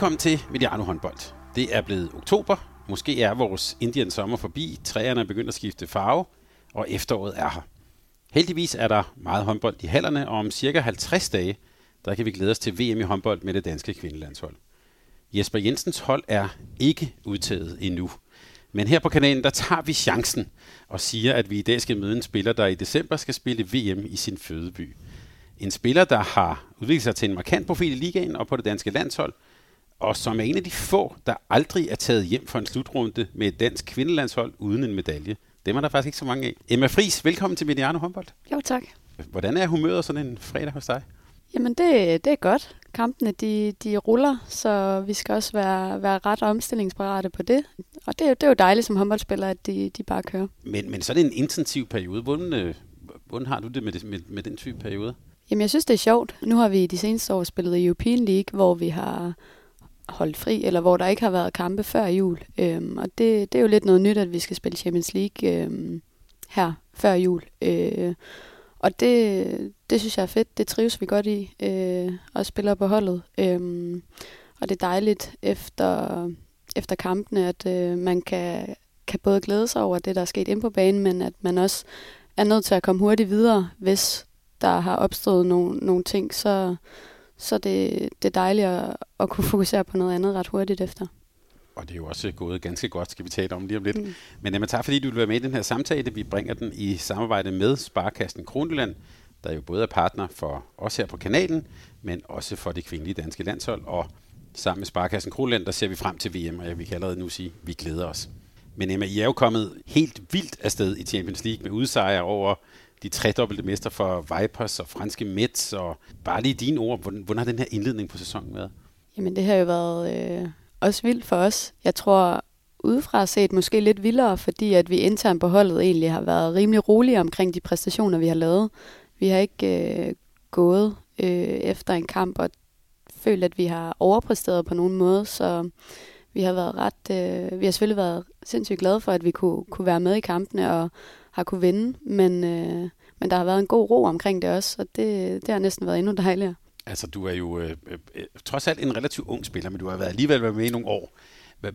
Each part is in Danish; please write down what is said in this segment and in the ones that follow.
Velkommen til Mediano håndbold. Det er blevet oktober. Måske er vores Indian sommer forbi. Træerne er begyndt at skifte farve, og efteråret er her. Heldigvis er der meget håndbold i hallerne, og om cirka 50 dage, der kan vi glæde os til VM i håndbold med det danske kvindelandshold. Jesper Jensens hold er ikke udtaget endnu. Men her på kanalen, der tager vi chancen og siger, at vi i dag skal møde en spiller, der i december skal spille VM i sin fødeby. En spiller, der har udviklet sig til en markant profil i ligaen og på det danske landshold – og som er en af de få, der aldrig er taget hjem for en slutrunde med et dansk kvindelandshold uden en medalje. Dem er der faktisk ikke så mange af. Emma Fris, velkommen til Mediano håndbold. Jo, tak. Hvordan er humøret sådan en fredag hos dig? Jamen, det, det er godt. Kampene, de, de ruller, så vi skal også være, være ret omstillingsparate på det. Og det, det er jo dejligt som håndboldspiller, at de, de bare kører. Men, men så er det en intensiv periode. Hvordan, øh, hvordan har du det med, det med, med den type periode? Jamen, jeg synes, det er sjovt. Nu har vi de seneste år spillet European League, hvor vi har holdt fri, eller hvor der ikke har været kampe før jul. Øhm, og det, det er jo lidt noget nyt, at vi skal spille Champions League øhm, her før jul. Øh, og det, det synes jeg er fedt. Det trives vi godt i, øh, og spiller på holdet. Øhm, og det er dejligt efter, efter kampene, at øh, man kan, kan både glæde sig over det, der er sket ind på banen, men at man også er nødt til at komme hurtigt videre, hvis der har opstået nogle, nogle ting, så, så det, det er dejligt at, at kunne fokusere på noget andet ret hurtigt efter. Og det er jo også gået ganske godt, skal vi tale om lige om lidt. Mm. Men Emma, tak fordi du vil være med i den her samtale. Vi bringer den i samarbejde med Sparkassen Kronjylland, der jo både er partner for os her på kanalen, men også for det kvindelige danske landshold. Og sammen med Sparkassen Kronjylland, der ser vi frem til VM, og jeg vil allerede nu sige, at vi glæder os. Men Emma, I er jo kommet helt vildt afsted i Champions League med udsejre over de tredobbelte mester for Vipers og franske Mets, og bare lige dine ord, hvordan, hvordan har den her indledning på sæsonen været? Jamen det har jo været øh, også vildt for os. Jeg tror udefra set måske lidt vildere, fordi at vi internt på holdet egentlig har været rimelig rolige omkring de præstationer, vi har lavet. Vi har ikke øh, gået øh, efter en kamp og følt, at vi har overpræsteret på nogen måde, så vi har været ret, øh, vi har selvfølgelig været sindssygt glade for, at vi kunne, kunne være med i kampene og har kunne vinde, men, øh, men der har været en god ro omkring det også, og det, det har næsten været endnu dejligere. Altså, du er jo øh, øh, trods alt en relativt ung spiller, men du har været alligevel været med i nogle år.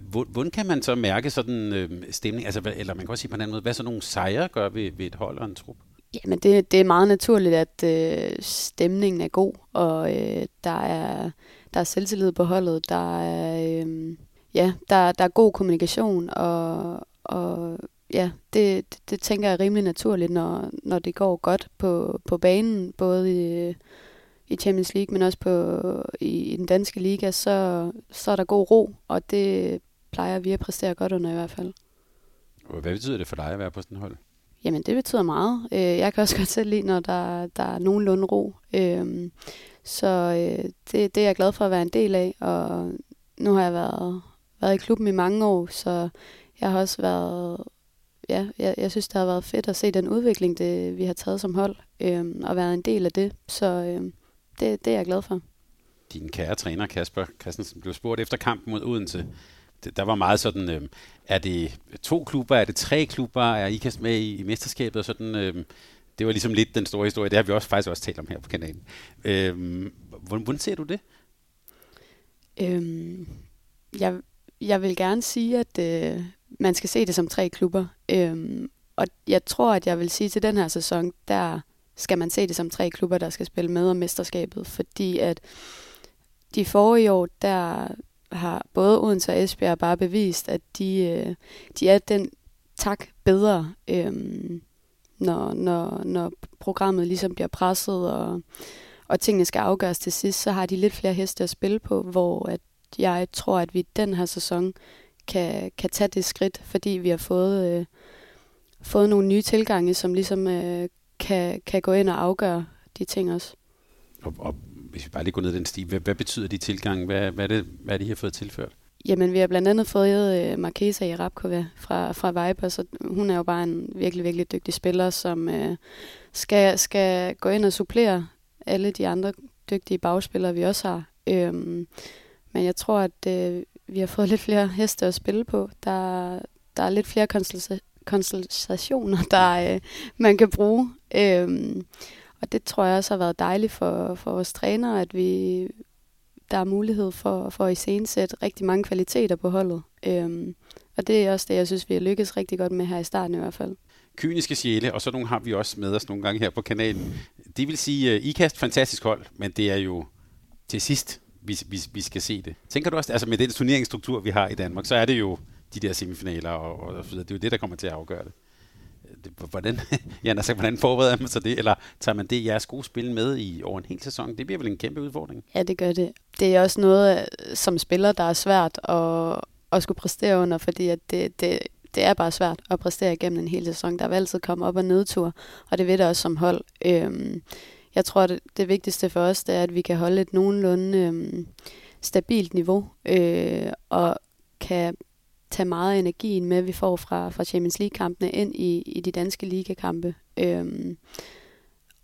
Hvordan kan man så mærke sådan øh, stemning? Altså, eller man kan også sige på en anden måde, hvad så nogle sejre gør ved, ved et hold og en trup? Jamen, det, det er meget naturligt, at øh, stemningen er god, og øh, der, er, der er selvtillid på holdet. Der er, øh, ja, der, der er god kommunikation, og, og ja, det, det, det tænker jeg er rimelig naturligt, når, når det går godt på, på banen, både i, i Champions League, men også på, i, i den danske liga, så, så er der god ro, og det plejer vi at præstere godt under i hvert fald. Hvad betyder det for dig at være på sådan et hold? Jamen, det betyder meget. Øh, jeg kan også godt selv lide, når der, der er nogenlunde ro. Øhm, så øh, det, det er jeg glad for at være en del af, og nu har jeg været, været i klubben i mange år, så jeg har også været ja, jeg, jeg synes, det har været fedt at se den udvikling, det, vi har taget som hold, øhm, og været en del af det. Så øhm, det, det er jeg glad for. Din kære træner, Kasper Christensen, blev spurgt efter kampen mod Odense. Det, der var meget sådan, øh, er det to klubber, er det tre klubber, er I kast med i, i mesterskabet? Og sådan, øh, det var ligesom lidt den store historie. Det har vi også faktisk også talt om her på kanalen. Øh, hvordan, hvordan ser du det? Øhm, jeg, jeg vil gerne sige, at øh, man skal se det som tre klubber. Øhm, og jeg tror, at jeg vil sige til den her sæson, der skal man se det som tre klubber, der skal spille med om mesterskabet, fordi at de forrige år, der har både Odense og Esbjerg bare bevist, at de, øh, de er den tak bedre, øhm, når, når, når programmet ligesom bliver presset, og, og tingene skal afgøres til sidst, så har de lidt flere heste at spille på, hvor at jeg tror, at vi den her sæson kan, kan tage det skridt, fordi vi har fået, øh, fået nogle nye tilgange, som ligesom øh, kan, kan gå ind og afgøre de ting også. Og, og hvis vi bare lige går ned den sti, hvad, hvad betyder de tilgange? Hvad, hvad, er det, hvad er det, I har fået tilført? Jamen, vi har blandt andet fået øh, Marquesa i Rapkova fra, fra Viper, så hun er jo bare en virkelig, virkelig dygtig spiller, som øh, skal, skal gå ind og supplere alle de andre dygtige bagspillere, vi også har. Øhm, men jeg tror, at øh, vi har fået lidt flere heste at spille på. Der, der er lidt flere konstellationer, der øh, man kan bruge. Øhm, og det tror jeg også har været dejligt for, for vores træner, at vi der er mulighed for, for at iscenesætte rigtig mange kvaliteter på holdet. Øhm, og det er også det, jeg synes, vi har lykkes rigtig godt med her i starten i hvert fald. Kyniske sjæle, og så nogle har vi også med os nogle gange her på kanalen. Det vil sige, øh, uh, kast fantastisk hold, men det er jo til sidst, vi, vi, vi skal se det. Tænker du også, altså med den turneringsstruktur, vi har i Danmark, så er det jo de der semifinaler og, og, og så videre. Det er jo det, der kommer til at afgøre det hvordan, ja, altså, hvordan forbereder man sig det? Eller tager man det jeres gode spil med i over en hel sæson? Det bliver vel en kæmpe udfordring? Ja, det gør det. Det er også noget, som spiller, der er svært at, at skulle præstere under, fordi at det, det, det er bare svært at præstere igennem en hel sæson. Der vil altid komme op- og nedtur, og det ved det også som hold. Øhm, jeg tror, det, det vigtigste for os, det er, at vi kan holde et nogenlunde øhm, stabilt niveau, øh, og kan tage meget af energien med, vi får fra, fra Champions League-kampene ind i, i de danske ligakampe. Øhm,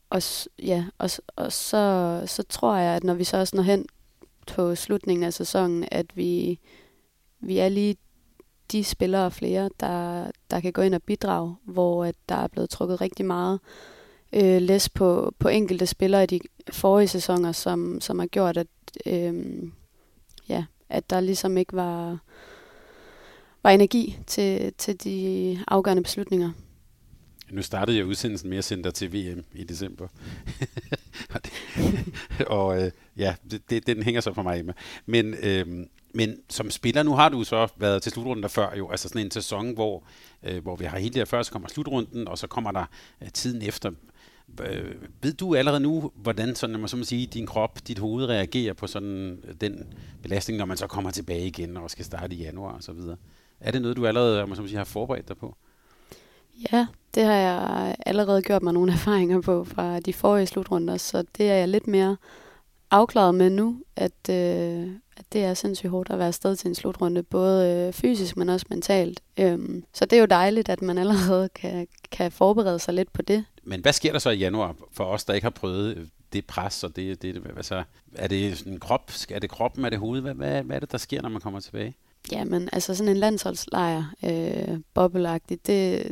og, ja, og, og så, så tror jeg, at når vi så også når hen på slutningen af sæsonen, at vi, vi er lige de spillere og flere, der, der kan gå ind og bidrage, hvor at der er blevet trukket rigtig meget øh, læs på, på enkelte spillere i de forrige sæsoner, som, som har gjort, at, øh, ja, at der ligesom ikke var var energi til, til de afgørende beslutninger. Nu startede jeg udsendelsen med at sende dig til VM i december. og det, og øh, ja, det, det, den hænger så for mig med. Men, øh, men som spiller, nu har du så været til slutrunden der før jo, altså sådan en sæson, hvor, øh, hvor vi har hele det før, så kommer slutrunden, og så kommer der øh, tiden efter. Øh, ved du allerede nu, hvordan sådan, man så må sige, din krop, dit hoved reagerer på sådan øh, den belastning, når man så kommer tilbage igen og skal starte i januar og så videre? Er det noget, du allerede man sige, har forberedt dig på? Ja, det har jeg allerede gjort mig nogle erfaringer på fra de forrige slutrunder, så det er jeg lidt mere afklaret med nu, at, øh, at det er sindssygt hårdt at være afsted til en slutrunde, både øh, fysisk, men også mentalt. Øhm, så det er jo dejligt, at man allerede kan, kan forberede sig lidt på det. Men hvad sker der så i januar for os, der ikke har prøvet det pres, og det, det, altså, er det sådan krop, er det kroppen, er det hovedet, hvad, hvad, hvad er det, der sker, når man kommer tilbage? Jamen, altså sådan en landsholdslejr, øh, bobbelagtigt, det,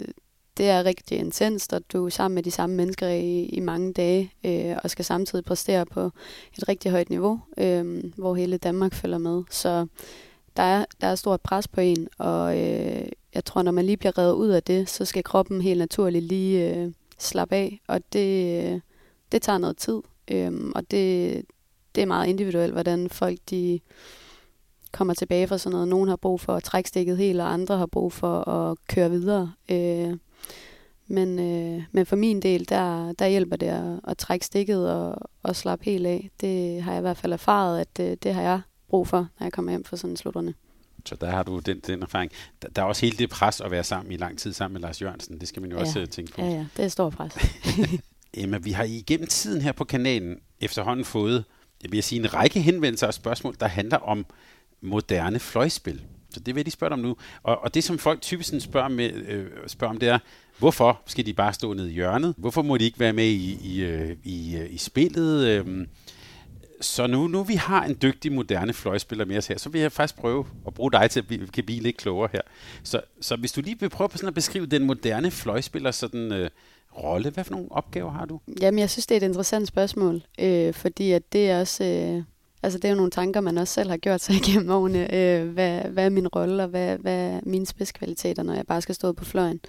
det er rigtig intenst, og du er sammen med de samme mennesker i, i mange dage, øh, og skal samtidig præstere på et rigtig højt niveau, øh, hvor hele Danmark følger med. Så der er, der er stort pres på en, og øh, jeg tror, når man lige bliver reddet ud af det, så skal kroppen helt naturligt lige øh, slappe af, og det, øh, det tager noget tid, øh, og det, det er meget individuelt, hvordan folk de kommer tilbage fra sådan noget. Nogen har brug for at trække stikket helt, og andre har brug for at køre videre. Øh, men, øh, men for min del, der, der hjælper det at, at trække stikket og, og slappe helt af. Det har jeg i hvert fald erfaret, at det, det har jeg brug for, når jeg kommer hjem fra sådan slutrunde. Så der har du den, den erfaring. Der, der er også hele det pres at være sammen i lang tid sammen med Lars Jørgensen. Det skal man jo ja. også øh, tænke på. Ja, ja, det er stor pres. Emma, vi har igennem tiden her på kanalen efterhånden fået, jeg vil sige, en række henvendelser og spørgsmål, der handler om moderne fløjspil. Så det vil de spørge om nu. Og, og det, som folk typisk spørger, med, øh, spørger om, det er, hvorfor skal de bare stå nede i hjørnet? Hvorfor må de ikke være med i, i, øh, i, øh, i spillet? Øh, så nu, nu vi har en dygtig, moderne fløjspiller med os her, så vil jeg faktisk prøve at bruge dig til at blive, kan blive lidt klogere her. Så, så hvis du lige vil prøve på sådan at beskrive den moderne fløjspiller sådan, øh, rolle, hvad for nogle opgaver har du? Jamen, jeg synes, det er et interessant spørgsmål, øh, fordi at det er også... Øh Altså det er jo nogle tanker, man også selv har gjort sig igennem årene. Øh, hvad, hvad er min rolle, og hvad, hvad er mine spidskvaliteter, når jeg bare skal stå på fløjen?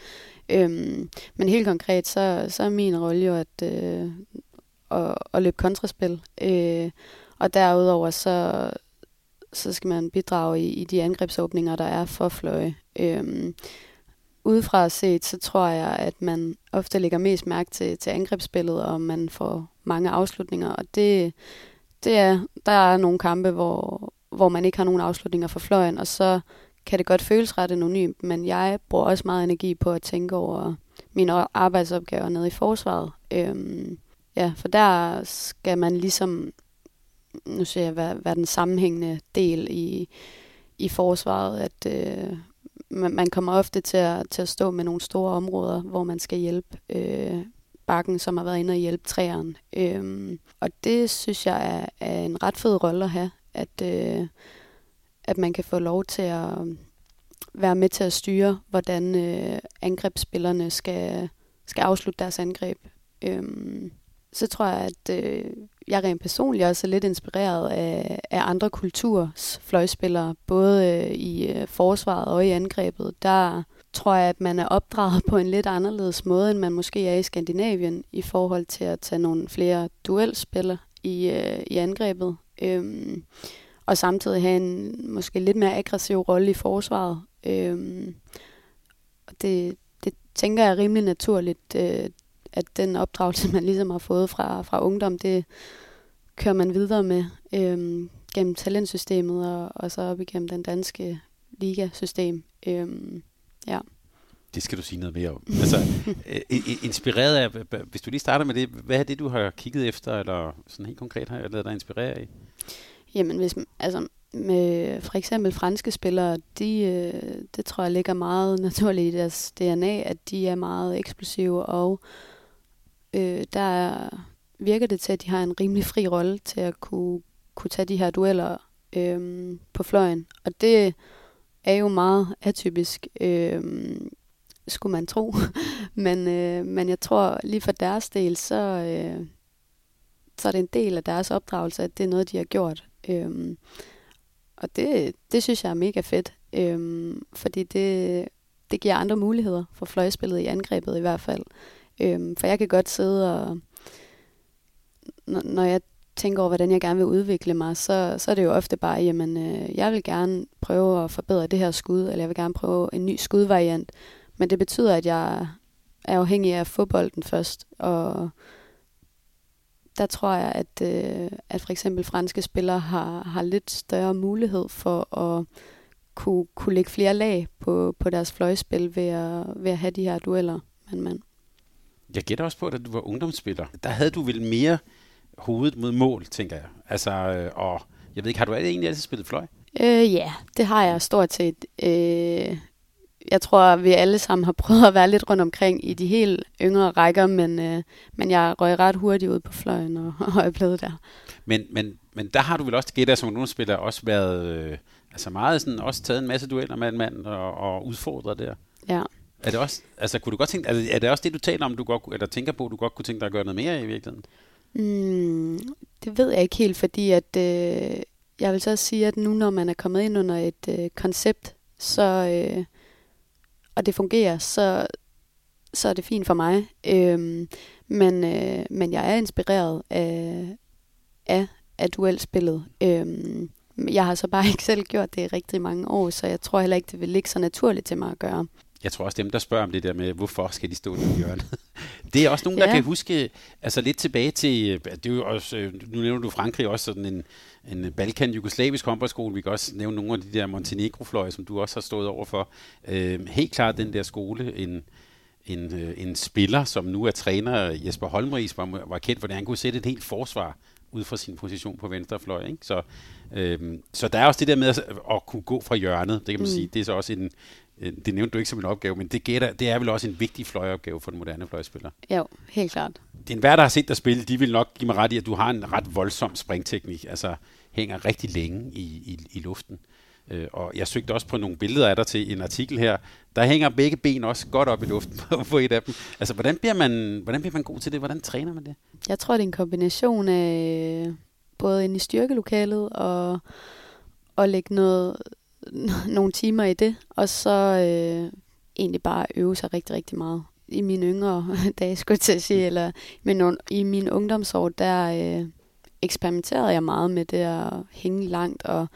Øhm, men helt konkret, så, så er min rolle jo at, øh, at, at løbe kontraspil. Øh, og derudover så, så skal man bidrage i, i de angrebsåbninger, der er for fløje. Øhm, udefra set, så tror jeg, at man ofte lægger mest mærke til, til angrebsspillet, og man får mange afslutninger, og det det er, der er nogle kampe, hvor, hvor man ikke har nogen afslutninger for fløjen, og så kan det godt føles ret anonymt, men jeg bruger også meget energi på at tænke over mine arbejdsopgaver nede i forsvaret. Øhm, ja, for der skal man ligesom, nu ser jeg, være, hvad den sammenhængende del i, i forsvaret, at øh, man, man kommer ofte til at, til at stå med nogle store områder, hvor man skal hjælpe øh, bakken, som har været inde og hjælpe træeren. Øhm, og det synes jeg er, er en ret fed rolle at have, at, øh, at man kan få lov til at øh, være med til at styre, hvordan øh, angrebsspillerne skal, skal afslutte deres angreb. Øhm, så tror jeg, at øh, jeg rent personligt også er lidt inspireret af, af andre kulturs fløjspillere, både øh, i øh, forsvaret og i angrebet. Der tror jeg, at man er opdraget på en lidt anderledes måde, end man måske er i Skandinavien, i forhold til at tage nogle flere duelspillere i, øh, i angrebet. Øhm, og samtidig have en måske lidt mere aggressiv rolle i forsvaret. Øhm, det, det tænker jeg er rimelig naturligt, øh, at den opdragelse, man ligesom har fået fra, fra ungdom, det kører man videre med øhm, gennem talentsystemet og, og så op igennem den danske ligasystem. Øhm, ja. Det skal du sige noget mere om. Altså, øh, inspireret af, hvis du lige starter med det, hvad er det, du har kigget efter, eller sådan helt konkret har jeg lavet dig inspirere af? Jamen, hvis, altså, med for eksempel franske spillere, de, øh, det tror jeg ligger meget naturligt i deres DNA, at de er meget eksplosive, og øh, der er, virker det til, at de har en rimelig fri rolle til at kunne, kunne tage de her dueller øh, på fløjen. Og det er jo meget atypisk, øh, skulle man tro. men, øh, men jeg tror lige for deres del, så, øh, så er det en del af deres opdragelse, at det er noget, de har gjort. Øh, og det, det synes jeg er mega fedt, øh, fordi det, det giver andre muligheder for fløjspillet i angrebet i hvert fald. Øh, for jeg kan godt sidde og, når jeg tænker over, hvordan jeg gerne vil udvikle mig, så, så er det jo ofte bare, jamen, øh, jeg vil gerne prøve at forbedre det her skud, eller jeg vil gerne prøve en ny skudvariant. Men det betyder, at jeg er afhængig af fodbolden først, og der tror jeg, at, øh, at for eksempel franske spillere har, har lidt større mulighed for at kunne, kunne lægge flere lag på, på deres fløjspil ved at, ved at have de her dueller mand-mand. Jeg gætter også på, at du var ungdomsspiller. Der havde du vel mere hovedet mod mål, tænker jeg. Altså, øh, og jeg ved ikke, har du egentlig altid spillet fløj? Øh, ja, det har jeg stort set. Øh, jeg tror, vi alle sammen har prøvet at være lidt rundt omkring i de helt yngre rækker, men, øh, men jeg røg ret hurtigt ud på fløjen og, og er blevet der. Men, men, men der har du vel også, gætter som ungdomsspiller, også været øh, altså meget sådan, også taget en masse dueller med en mand og, og udfordret der. Ja. Er det også, altså kunne du godt tænke, altså, er det også det, du taler om, du godt, eller tænker på, du godt kunne tænke dig at gøre noget mere i virkeligheden? Mm, det ved jeg ikke helt, fordi at, øh, jeg vil så sige, at nu når man er kommet ind under et øh, koncept, så, øh, og det fungerer, så, så er det fint for mig. Øh, men, øh, men jeg er inspireret af, af, af duelspillet. Øh, jeg har så bare ikke selv gjort det i rigtig mange år, så jeg tror heller ikke, det vil ligge så naturligt til mig at gøre jeg tror også dem, der spørger om det der med, hvorfor skal de stå i hjørnet. det er også nogen, der ja. kan huske, altså lidt tilbage til, det er jo også, øh, nu nævner du Frankrig også sådan en, en Balkan-jugoslavisk håndboldskole. Vi kan også nævne nogle af de der Montenegro-fløje, som du også har stået over for. Øh, helt klart den der skole, en, en, øh, en spiller, som nu er træner, Jesper Holmris, var, var kendt, hvordan han kunne sætte et helt forsvar ud fra sin position på venstrefløj. Ikke? Så, øhm, så der er også det der med at, at kunne gå fra hjørnet, det kan man mm. sige, det er så også en, det nævnte du ikke som en opgave, men det, gætter, det er vel også en vigtig fløjeopgave for den moderne fløjspiller. Jo, helt klart. Det er en hver, der har set dig spille, de vil nok give mig ret i, at du har en ret voldsom springteknik, altså hænger rigtig længe i, i, i luften. Øh, og jeg søgte også på nogle billeder af dig til en artikel her. Der hænger begge ben også godt op i luften på, et af dem. Altså, hvordan bliver, man, hvordan bliver man god til det? Hvordan træner man det? Jeg tror, det er en kombination af både ind i styrkelokalet og, og lægge noget, nogle timer i det, og så øh, egentlig bare øve sig rigtig, rigtig meget. I mine yngre dage, skulle jeg til at sige, eller men i min ungdomsår, der øh, eksperimenterede jeg meget med det at hænge langt og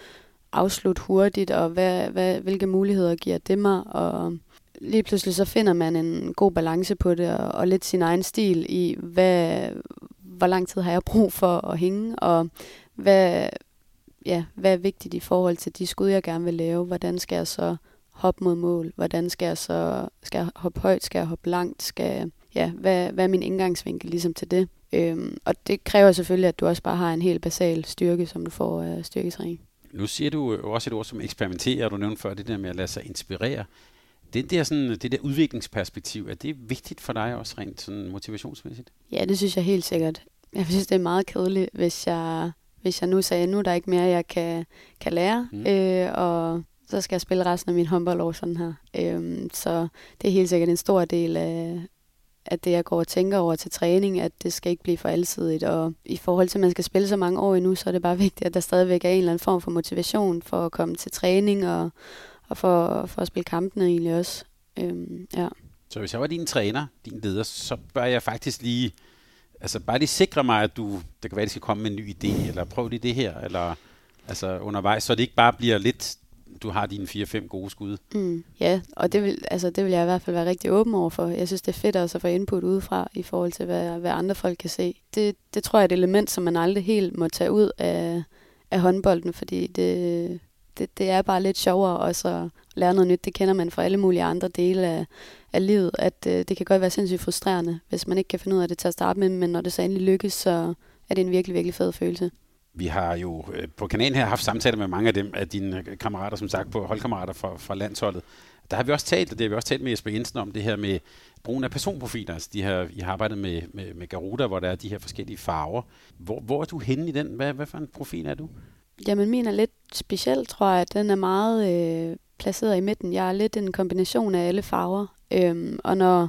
afslutte hurtigt, og hvad, hvad, hvilke muligheder giver det mig, og lige pludselig så finder man en god balance på det, og, og lidt sin egen stil i, hvad, hvor lang tid har jeg brug for at hænge, og hvad, ja, hvad er vigtigt i forhold til de skud, jeg gerne vil lave? Hvordan skal jeg så hoppe mod mål? Hvordan skal jeg så skal jeg hoppe højt? Skal jeg hoppe langt? Skal, ja, hvad, hvad er min indgangsvinkel ligesom til det? Øhm, og det kræver selvfølgelig, at du også bare har en helt basal styrke, som du får af øh, styrketræning. Nu siger du også et ord som eksperimentere, og du nævnte før det der med at lade sig inspirere. Det der, sådan, det der udviklingsperspektiv, er det vigtigt for dig også rent sådan motivationsmæssigt? Ja, det synes jeg helt sikkert. Jeg synes, det er meget kedeligt, hvis jeg, hvis jeg nu sagde, nu er der ikke mere, jeg kan, kan lære, mm. øh, og så skal jeg spille resten af min håndboldår sådan her. Øhm, så det er helt sikkert en stor del af, at det, jeg går og tænker over til træning, at det skal ikke blive for alsidigt. Og i forhold til, at man skal spille så mange år endnu, så er det bare vigtigt, at der stadigvæk er en eller anden form for motivation for at komme til træning og, og for, for at spille kampene egentlig også. Øhm, ja. Så hvis jeg var din træner, din leder, så bør jeg faktisk lige, altså bare lige sikre mig, at du, det kan være, at de skal komme med en ny idé, eller prøv lige det her, eller altså undervejs, så det ikke bare bliver lidt du har dine 4-5 gode skud. Mm, ja, og det vil, altså, det vil jeg i hvert fald være rigtig åben over for. Jeg synes, det er fedt også at få input udefra i forhold til, hvad, hvad andre folk kan se. Det, det tror jeg er et element, som man aldrig helt må tage ud af, af håndbolden, fordi det, det, det er bare lidt sjovere også at lære noget nyt. Det kender man fra alle mulige andre dele af, af livet, at øh, det kan godt være sindssygt frustrerende, hvis man ikke kan finde ud af det til at starte med, men når det så endelig lykkes, så er det en virkelig, virkelig fed følelse. Vi har jo øh, på kanalen her haft samtaler med mange af dem, af dine øh, kammerater, som sagt, på holdkammerater fra, fra landsholdet. Der har vi også talt, og det har vi også talt med Jesper Jensen om, det her med brugen af personprofiler. Altså de her, I har arbejdet med, med, med Garuda, hvor der er de her forskellige farver. Hvor, hvor er du henne i den? Hvad, hvad for en profil er du? Jamen min er lidt speciel, tror jeg. Den er meget øh, placeret i midten. Jeg er lidt en kombination af alle farver. Øhm, og når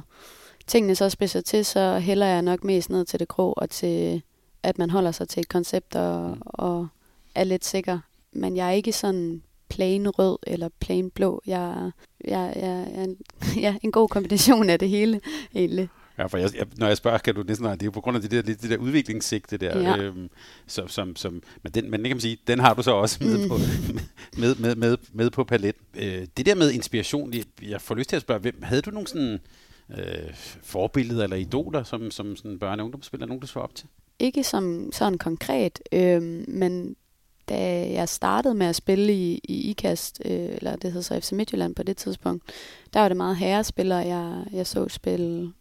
tingene så spidser til, så hælder jeg nok mest ned til det grå og til at man holder sig til et koncept og, mm. og er lidt sikker. Men jeg er ikke sådan plain rød eller plain blå. Jeg, jeg, jeg, jeg er en, ja, en god kombination af det hele, egentlig. Ja, for jeg, jeg, når jeg spørger, kan du næsten det er jo på grund af det der, det der udviklingssigte der, ja. øhm, som, som, som, men, den, men det kan man sige, den har du så også med, mm. på, med, med, med, med på palet. Øh, det der med inspiration, jeg, jeg får lyst til at spørge, hvem, havde du nogle sådan, øh, forbilleder eller idoler, som, som sådan børne- og ungdomsspiller, nogen du så op til? ikke som sådan konkret, øh, men da jeg startede med at spille i, i IKAST, øh, eller det hed så FC Midtjylland på det tidspunkt, der var det meget herrespillere, jeg, jeg så spille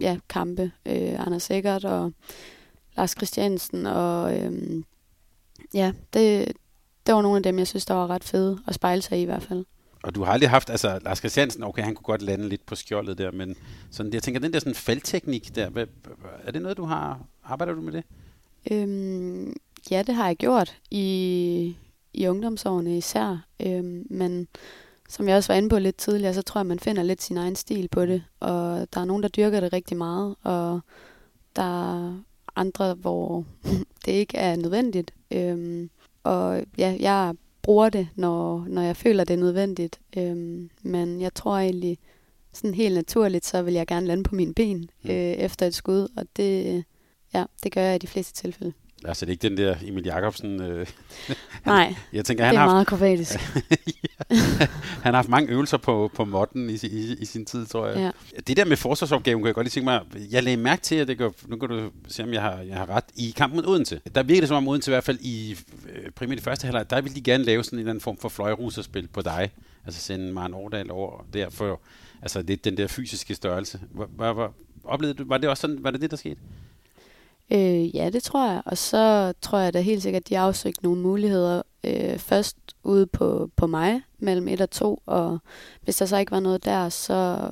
ja, kampe. Øh, Anders Eggert og Lars Christiansen, og øh, ja, det, det var nogle af dem, jeg synes, der var ret fede at spejle sig i i hvert fald. Og du har aldrig haft, altså Lars Christiansen, okay, han kunne godt lande lidt på skjoldet der, men sådan, jeg tænker, den der sådan faldteknik der, hvad, er det noget, du har, arbejder du med det? Øhm, ja, det har jeg gjort i, i ungdomsårene især, øhm, men som jeg også var inde på lidt tidligere, så tror jeg, man finder lidt sin egen stil på det, og der er nogen, der dyrker det rigtig meget, og der er andre, hvor det ikke er nødvendigt. Øhm, og ja, jeg bruger det, når, når jeg føler, det er nødvendigt. Øhm, men jeg tror egentlig, sådan helt naturligt, så vil jeg gerne lande på mine ben mm. øh, efter et skud, og det, ja, det gør jeg i de fleste tilfælde. Altså det er ikke den der Emil Jakobsen? Øh, Nej, jeg tænker, han det er har meget kroatisk. han har haft mange øvelser på, på modden i, i, i sin tid, tror jeg. Ja. Det der med forsvarsopgaven, kan jeg godt lige tænke mig, jeg lagde mærke til, at det går, nu kan du se, om jeg har, jeg har ret, i kampen mod Odense. Der virker det som om Odense i hvert fald i øh, primært i første halvleg, der vil de gerne lave sådan en eller anden form for fløjruserspil på dig. Altså sende Maren Årdal over der for, altså det, den der fysiske størrelse. Var, var, var, oplevede du, var det også sådan, var det det, der skete? Øh, ja, det tror jeg. Og så tror jeg da helt sikkert, at de afsøgte nogle muligheder øh, først ude på, på mig mellem 1 og 2, og hvis der så ikke var noget der, så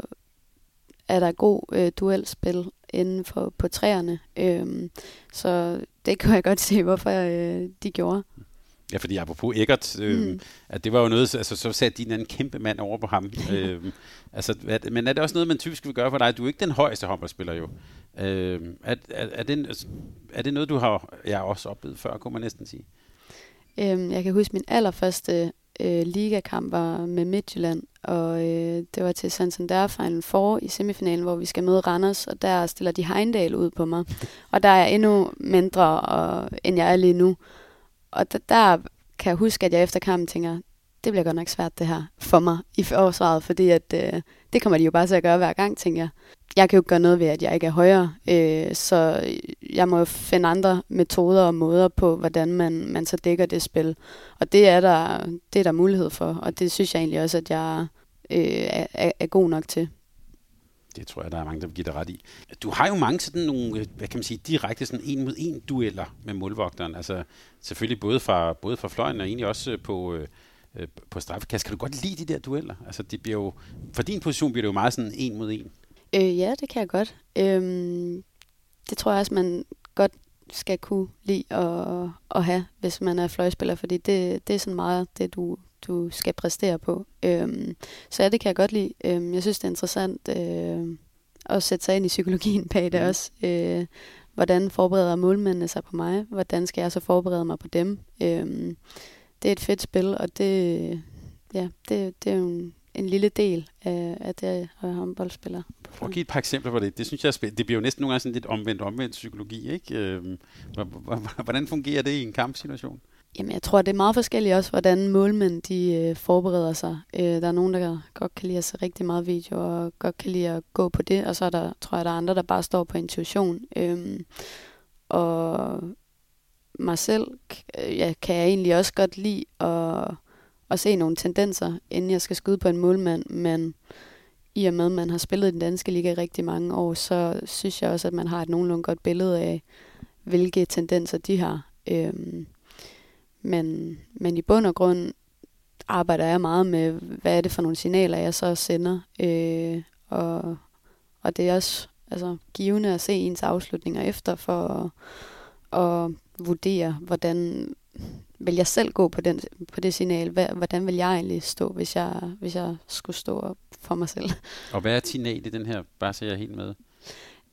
er der god øh, duelspil inden for på træerne. Øh, så det kan jeg godt se, hvorfor øh, de gjorde. Ja, fordi apropos Eggert, øh, mm. at det var jo noget, altså så satte din en kæmpe mand over på ham. øh, altså, at, men er det også noget, man typisk vil gøre for dig? Du er ikke den højeste håndboldspiller jo. Øh, er, er, er, det, er det noget, du har ja, også oplevet før, kunne man næsten sige? Øhm, jeg kan huske, min allerførste øh, ligakamp var med Midtjylland, og øh, det var til Santander Final Four i semifinalen, hvor vi skal møde Randers, og der stiller de Heindal ud på mig. Og der er jeg endnu mindre, og, end jeg er lige nu. Og der, der kan jeg huske, at jeg efter kampen tænker, det bliver godt nok svært det her for mig i forsvaret, fordi at, øh, det kommer de jo bare til at gøre hver gang, tænker jeg. Jeg kan jo ikke gøre noget ved, at jeg ikke er højere, øh, så jeg må jo finde andre metoder og måder på, hvordan man, man så dækker det spil. Og det er, der, det er der mulighed for, og det synes jeg egentlig også, at jeg øh, er, er god nok til. Det tror jeg, der er mange, der vil give dig ret i. Du har jo mange sådan nogle, øh, hvad kan man sige, direkte sådan en mod en dueller med målvogteren. Altså selvfølgelig både fra, både fra fløjen og egentlig også øh, på, øh, øh, på straffekast. Kan du godt lide de der dueller? Altså det bliver jo, for din position bliver det jo meget sådan en mod en. Øh, ja, det kan jeg godt. Øhm, det tror jeg også, man godt skal kunne lide at, at have, hvis man er fløjspiller, fordi det, det er sådan meget det, du, du skal præstere på. Øhm, så ja, det kan jeg godt lide. Øhm, jeg synes, det er interessant øh, at sætte sig ind i psykologien bag det mm. også. Øh, hvordan forbereder målmændene sig på mig? Hvordan skal jeg så forberede mig på dem? Øhm, det er et fedt spil, og det, ja, det, det er jo en, en lille del af, af det at være håndboldspiller. Prøv at give et par eksempler på det. Det synes jeg er spændende. Det bliver jo næsten nogle gange sådan lidt omvendt-omvendt psykologi, ikke? Øhm, hvordan fungerer det i en kampsituation? Jamen, jeg tror, det er meget forskelligt også, hvordan målmænd de øh, forbereder sig. Øh, der er nogen, der godt kan lide at se rigtig meget video, og godt kan lide at gå på det, og så er der, tror jeg, der er andre, der bare står på intuition. Øh, og mig selv øh, ja, kan jeg egentlig også godt lide at, at se nogle tendenser, inden jeg skal skyde på en målmand, men i og med, at man har spillet i den danske liga i rigtig mange år, så synes jeg også, at man har et nogenlunde godt billede af, hvilke tendenser de har. Øhm, men, men i bund og grund arbejder jeg meget med, hvad er det for nogle signaler, jeg så sender. Øh, og, og det er også altså, givende at se ens afslutninger efter, for at, at vurdere, hvordan vil jeg selv gå på, den, på det signal? Hvordan vil jeg egentlig stå, hvis jeg, hvis jeg skulle stå for mig selv? Og hvad er signal i den her, bare så jeg er helt med?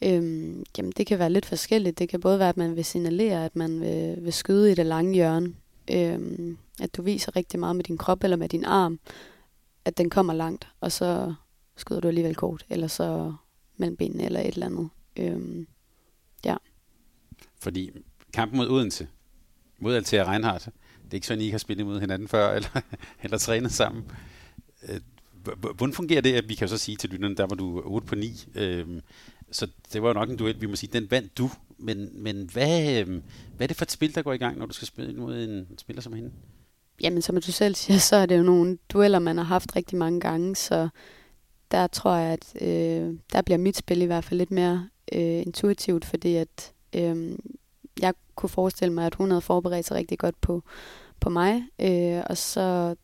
Øhm, jamen, det kan være lidt forskelligt. Det kan både være, at man vil signalere, at man vil, vil skyde i det lange hjørne. Øhm, at du viser rigtig meget med din krop eller med din arm, at den kommer langt, og så skyder du alligevel kort, eller så mellem benene eller et eller andet. Øhm, ja. Fordi kampen mod Odense, mod Altea Reinhardt, det er ikke sådan, I ikke har spillet mod hinanden før, eller, eller trænet sammen. Øh, hvordan fungerer det, at vi kan så sige til lytterne, der var du 8 på 9, øhm, så det var jo nok en duel, vi må sige, den vandt du, men, men hvad, øhm, hvad er det for et spil, der går i gang, når du skal spille mod en spiller som hende? Jamen, som du selv siger, så er det jo nogle dueller, man har haft rigtig mange gange, så der tror jeg, at øh, der bliver mit spil i hvert fald lidt mere øh, intuitivt, fordi at øh, kunne forestille mig, at hun havde forberedt sig rigtig godt på, på mig, øh, og så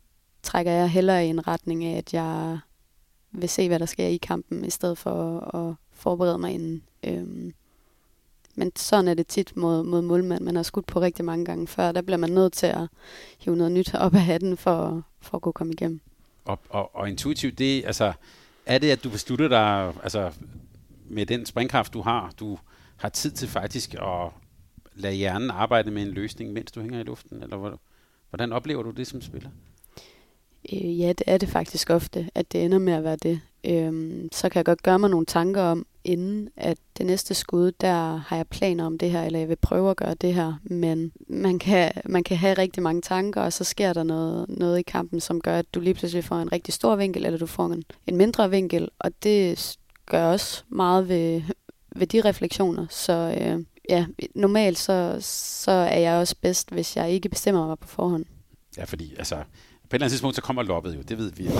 trækker jeg hellere i en retning af, at jeg vil se, hvad der sker i kampen, i stedet for at, at forberede mig inden. Øh, men sådan er det tit mod, mod målmand. Man har skudt på rigtig mange gange før. Der bliver man nødt til at hive noget nyt op af hatten for, for at kunne komme igennem. Og, og, og intuitivt, det, altså, er det, at du beslutter dig altså, med den springkraft, du har, du har tid til faktisk at lade hjernen arbejde med en løsning, mens du hænger i luften? Eller hvordan oplever du det som spiller? Øh, ja, det er det faktisk ofte, at det ender med at være det. Øhm, så kan jeg godt gøre mig nogle tanker om, inden at det næste skud, der har jeg planer om det her, eller jeg vil prøve at gøre det her. Men man kan, man kan have rigtig mange tanker, og så sker der noget, noget i kampen, som gør, at du lige pludselig får en rigtig stor vinkel, eller du får en, en mindre vinkel, og det gør også meget ved, ved de refleksioner. Så øh, ja, normalt så, så er jeg også bedst, hvis jeg ikke bestemmer mig på forhånd. Ja, fordi altså, på et eller andet tidspunkt, så kommer loppet jo, det ved vi jo.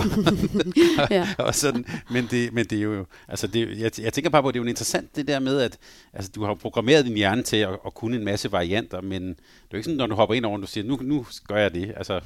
ja. og sådan, men, det, men det er jo, altså det, jeg, jeg tænker bare på, at det er jo interessant det der med, at altså, du har programmeret din hjerne til at, at kunne en masse varianter, men det er jo ikke sådan, når du hopper ind over, du siger, nu, nu gør jeg det. Altså,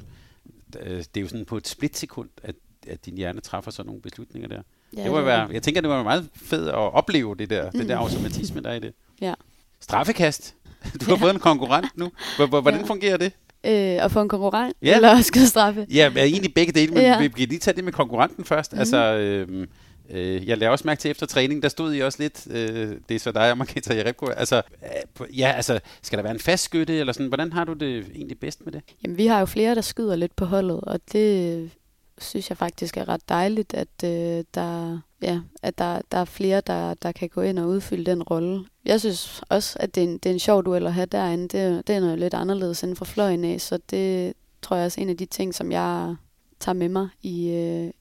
det er jo sådan på et splitsekund, at, at din hjerne træffer sådan nogle beslutninger der. Ja, det må være, jeg tænker, det var meget fedt at opleve det der, mm. den der automatisme, der er i det. Ja. Straffekast. Du har ja. fået en konkurrent nu. Hvordan ja. fungerer det? øh, at få en konkurrent, ja. eller at skyde straffe. Ja, er egentlig begge dele, men ja. vi kan lige tage det med konkurrenten først. Mm. Altså, øh, øh, jeg laver også mærke til efter træning, der stod I også lidt, øh, det er så dig og Marketa Jerebko, altså, øh, ja, altså, skal der være en fast skytte, eller sådan, hvordan har du det egentlig bedst med det? Jamen, vi har jo flere, der skyder lidt på holdet, og det synes jeg faktisk er ret dejligt, at øh, der, ja, at der, der er flere, der, der kan gå ind og udfylde den rolle. Jeg synes også, at det er en, det er en sjov duel at have derinde. Det, det er noget lidt anderledes end fra fløjen af, så det tror jeg også er en af de ting, som jeg tager med mig i, øh,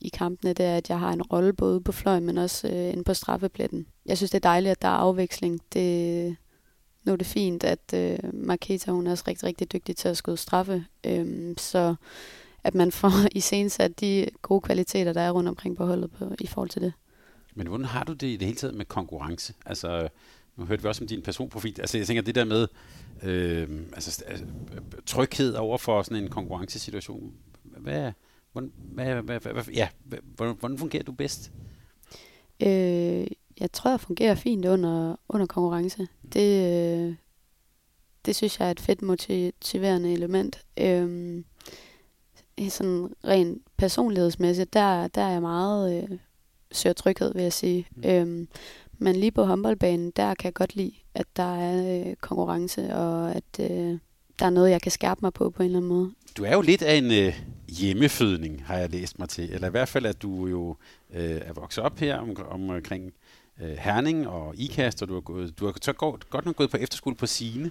i kampene, det er, at jeg har en rolle både på fløjen, men også øh, inde på straffepletten. Jeg synes, det er dejligt, at der er afveksling. Det, nu er det fint, at øh, Marketa, hun er også rigtig, rigtig dygtig til at skyde straffe. Øhm, så at man får i sat de gode kvaliteter, der er rundt omkring på holdet på, i forhold til det. Men hvordan har du det i det hele taget med konkurrence? Altså, nu hørte vi også om din personprofil. Altså, jeg tænker, det der med øh, altså, altså, tryghed over for sådan en konkurrencesituation. Hvad, hvordan, hvad, hvad, hvad, ja, hvordan, hvordan fungerer du bedst? Øh, jeg tror, jeg fungerer fint under, under konkurrence. Det, øh, det synes jeg er et fedt motiverende element. Øh, sådan rent personlighedsmæssigt, der, der er jeg meget øh, søger tryghed, vil jeg sige. Mm. Øhm, men lige på håndboldbanen, der kan jeg godt lide, at der er øh, konkurrence, og at øh, der er noget, jeg kan skærpe mig på på en eller anden måde. Du er jo lidt af en øh, hjemmefødning, har jeg læst mig til. Eller i hvert fald, at du jo øh, er vokset op her om, omkring øh, Herning og IKAST, og du har, gået, du har så godt, godt nok gået på efterskole på Sine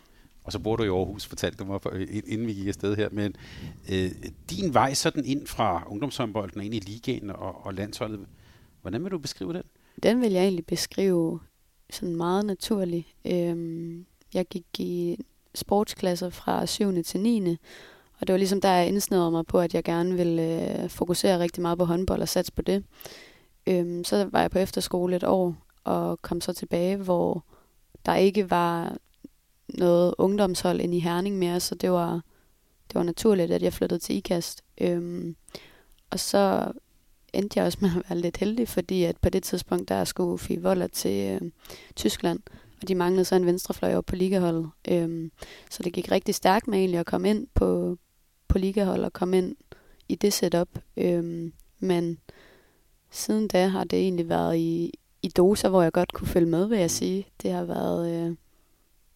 og så bor du i Aarhus, fortalte du mig, øh, inden vi gik afsted her. Men øh, din vej sådan ind fra ungdomshåndbolden ind i ligaen og, og landsholdet, hvordan vil du beskrive den? Den vil jeg egentlig beskrive sådan meget naturligt. Øhm, jeg gik i sportsklasser fra 7. til 9. Og det var ligesom der, jeg indsnævrede mig på, at jeg gerne ville øh, fokusere rigtig meget på håndbold og satse på det. Øhm, så var jeg på efterskole et år, og kom så tilbage, hvor der ikke var noget ungdomshold ind i Herning mere, så det var, det var naturligt, at jeg flyttede til IKAST. Øhm, og så endte jeg også med at være lidt heldig, fordi at på det tidspunkt, der skulle Fie Voller til øh, Tyskland, og de manglede så en venstrefløj op på ligaholdet. Øhm, så det gik rigtig stærkt med egentlig at komme ind på, på ligahold og komme ind i det setup. Øhm, men siden da har det egentlig været i, i doser, hvor jeg godt kunne følge med, vil jeg sige. Det har været... Øh,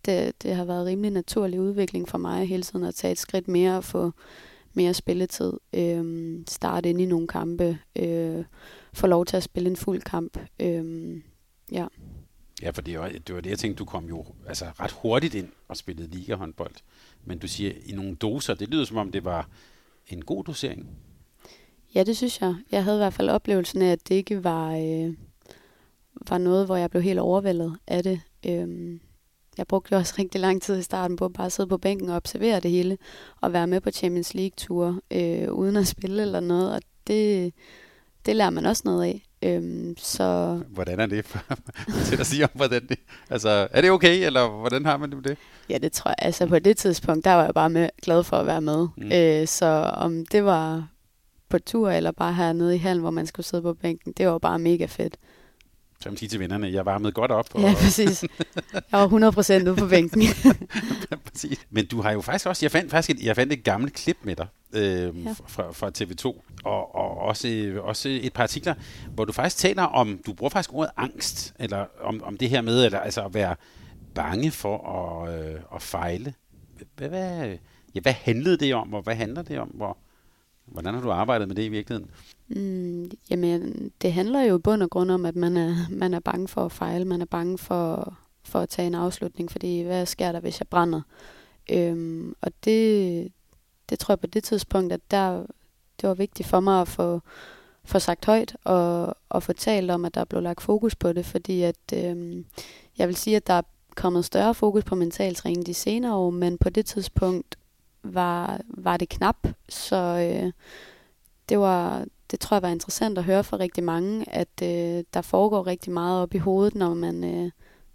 det, det har været rimelig naturlig udvikling for mig hele tiden at tage et skridt mere og få mere spilletid, øh, starte ind i nogle kampe, øh, få lov til at spille en fuld kamp. Øh, ja. Ja, for det var, det var det, jeg tænkte, du kom jo altså, ret hurtigt ind og spillede ligahåndbold. Men du siger, i nogle doser, det lyder som om, det var en god dosering. Ja, det synes jeg. Jeg havde i hvert fald oplevelsen af, at det ikke var, øh, var noget, hvor jeg blev helt overvældet af det. Øh, jeg brugte jo også rigtig lang tid i starten på at bare sidde på bænken og observere det hele, og være med på Champions League-ture, øh, uden at spille eller noget, og det, det lærer man også noget af. Øhm, så... Hvordan er det til at sige om, hvordan det... Altså, er det okay, eller hvordan har man det med det? Ja, det tror jeg. Altså, på det tidspunkt, der var jeg bare med, glad for at være med. Mm. Øh, så om det var på tur, eller bare hernede i hallen, hvor man skulle sidde på bænken, det var bare mega fedt så man sige til vennerne, jeg varmede godt op. Og... Ja, præcis. Jeg var 100% ude på bænken. præcis. Men du har jo faktisk også, jeg fandt faktisk et, jeg fandt et gammelt klip med dig øh, ja. fra, fra TV2, og, og også, også et par artikler, hvor du faktisk taler om, du bruger faktisk ordet angst, eller om, om det her med, eller, altså at være bange for at, øh, at fejle. Hvad, hvad, ja, hvad handlede det om, og hvad handler det om? Hvor, hvordan har du arbejdet med det i virkeligheden? Mm, jamen, det handler jo i bund og grund om, at man er, man er bange for at fejle, man er bange for, for at tage en afslutning, fordi hvad sker der, hvis jeg brænder? Øhm, og det, det tror jeg på det tidspunkt, at der, det var vigtigt for mig at få, få sagt højt og, og få talt om, at der blev lagt fokus på det, fordi at øhm, jeg vil sige, at der er kommet større fokus på mental træning de senere år, men på det tidspunkt var, var det knap, så øh, det var, det tror jeg var interessant at høre fra rigtig mange, at øh, der foregår rigtig meget op i hovedet, når man, øh,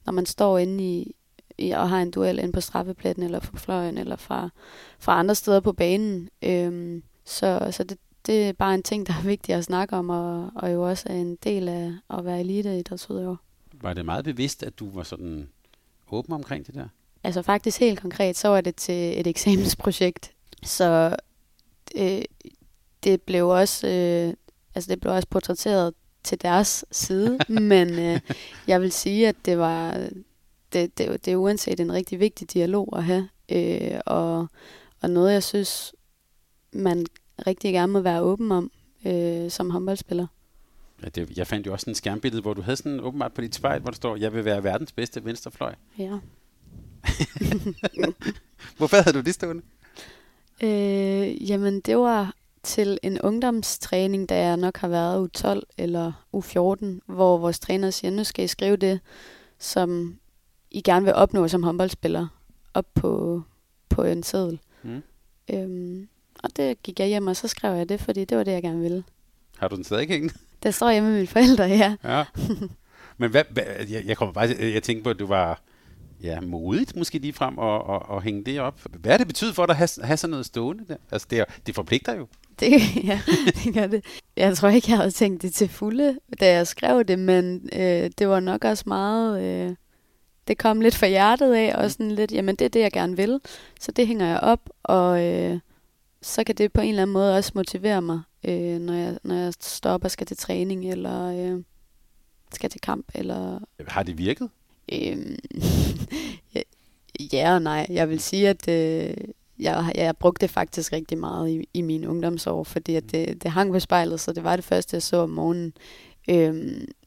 når man står inde i, i og har en duel inde på straffepletten, eller på fløjen, eller fra, fra andre steder på banen. Øhm, så så det, det er bare en ting, der er vigtigt at snakke om, og, og jo også er en del af at være elite idrætsudøver. Var det meget bevidst, at du var sådan åben omkring det der? Altså faktisk helt konkret, så var det til et eksamensprojekt. Så øh, det blev også, øh, altså det blev også portrætteret til deres side, men øh, jeg vil sige, at det var, det, det, det er uanset en rigtig vigtig dialog at have, øh, og, og noget, jeg synes, man rigtig gerne må være åben om øh, som håndboldspiller. Ja, det, jeg fandt jo også en skærmbillede, hvor du havde sådan åbenbart på dit spejl, hvor der står, jeg vil være verdens bedste venstrefløj. Ja. Hvorfor havde du det stående? Øh, jamen, det var til en ungdomstræning, da jeg nok har været U12 eller U14, hvor vores træner siger, nu skal I skrive det, som I gerne vil opnå som håndboldspiller, op på, på en seddel. Mm. Øhm, og det gik jeg hjem, og så skrev jeg det, fordi det var det, jeg gerne ville. Har du den stadig hængende? Der står hjemme med mine forældre, ja. ja. Men hvad, hvad, jeg, jeg kommer bare, jeg tænkte på, at du var ja, modigt måske lige frem og, og, og hænge det op. Hvad er det betyder for dig at have, have sådan noget stående der? Altså, det, er, det forpligter jo. Det, ja, det gør det. Jeg tror ikke, jeg havde tænkt det til fulde, da jeg skrev det, men øh, det var nok også meget... Øh, det kom lidt fra hjertet af, og sådan lidt, jamen det er det, jeg gerne vil. Så det hænger jeg op, og øh, så kan det på en eller anden måde også motivere mig, øh, når, jeg, når jeg stopper og skal til træning, eller øh, skal til kamp. Eller, Har det virket? Øh, ja og nej. Jeg vil sige, at øh, jeg, jeg brugte det faktisk rigtig meget i, i mine ungdomsår, fordi at det, det hang på spejlet, så det var det første, jeg så om morgenen. Øh,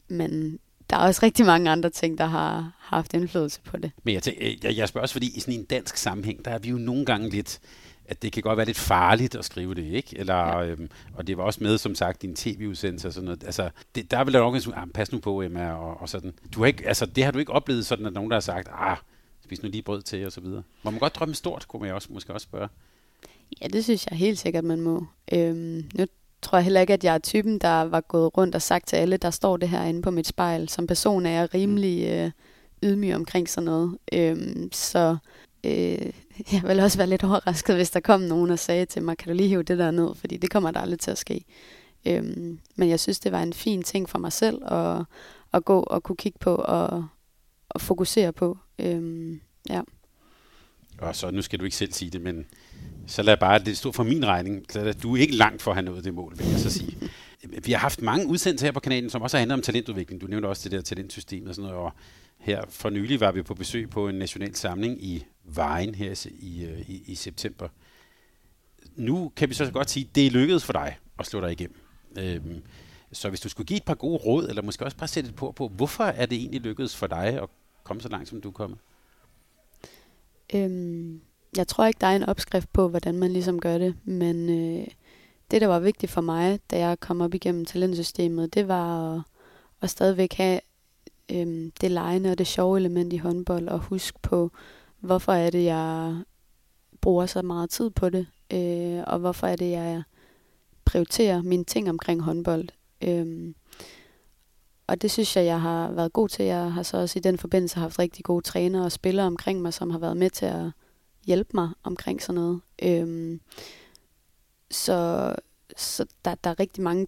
men der er også rigtig mange andre ting, der har, haft indflydelse på det. Men jeg, tænker, jeg, jeg spørger også, fordi i sådan en dansk sammenhæng, der er vi jo nogle gange lidt, at det kan godt være lidt farligt at skrive det, ikke? Eller, ja. øhm, og det var også med, som sagt, din tv-udsendelse og sådan noget. Altså, det, der vil der nok en ah, pas nu på, Emma, og, og sådan. Du har ikke, altså, det har du ikke oplevet sådan, at nogen, der har sagt, ah, spis nu lige brød til, og så videre. Må man godt drømme stort, kunne man også, måske også spørge. Ja, det synes jeg helt sikkert, man må. Øhm, nu tror jeg heller ikke, at jeg er typen, der var gået rundt og sagt til alle, der står det her inde på mit spejl. Som person er jeg rimelig øh, ydmyg omkring sådan noget. Øhm, så øh, jeg vil også være lidt overrasket, hvis der kom nogen og sagde til mig, kan du lige hive det der ned, fordi det kommer der aldrig til at ske. Øhm, men jeg synes, det var en fin ting for mig selv at, at gå og kunne kigge på og, og fokusere på. Øhm, ja. Og så, nu skal du ikke selv sige det, men så lad bare det stå for min regning. Så du er ikke langt for at have nået det mål, vil jeg så sige. Vi har haft mange udsendelser her på kanalen, som også har handlet om talentudvikling. Du nævnte også det der talentsystem og sådan noget. Og her for nylig var vi på besøg på en national samling i Vejen her i, øh, i, i september. Nu kan vi så godt sige, at det er lykkedes for dig at slå dig igennem. Øhm, så hvis du skulle give et par gode råd, eller måske også bare sætte et på, på, hvorfor er det egentlig lykkedes for dig at komme så langt, som du er kommet? Øhm, jeg tror ikke, der er en opskrift på, hvordan man ligesom gør det, men øh, det, der var vigtigt for mig, da jeg kom op igennem talentsystemet, det var at, at stadigvæk have øh, det lejende og det sjove element i håndbold, og huske på, hvorfor er det, jeg bruger så meget tid på det, øh, og hvorfor er det, jeg prioriterer mine ting omkring håndbold. Øh, og det synes jeg, jeg har været god til. Jeg har så også i den forbindelse haft rigtig gode trænere og spillere omkring mig, som har været med til at hjælpe mig omkring sådan noget. Øhm, så så der, der er rigtig mange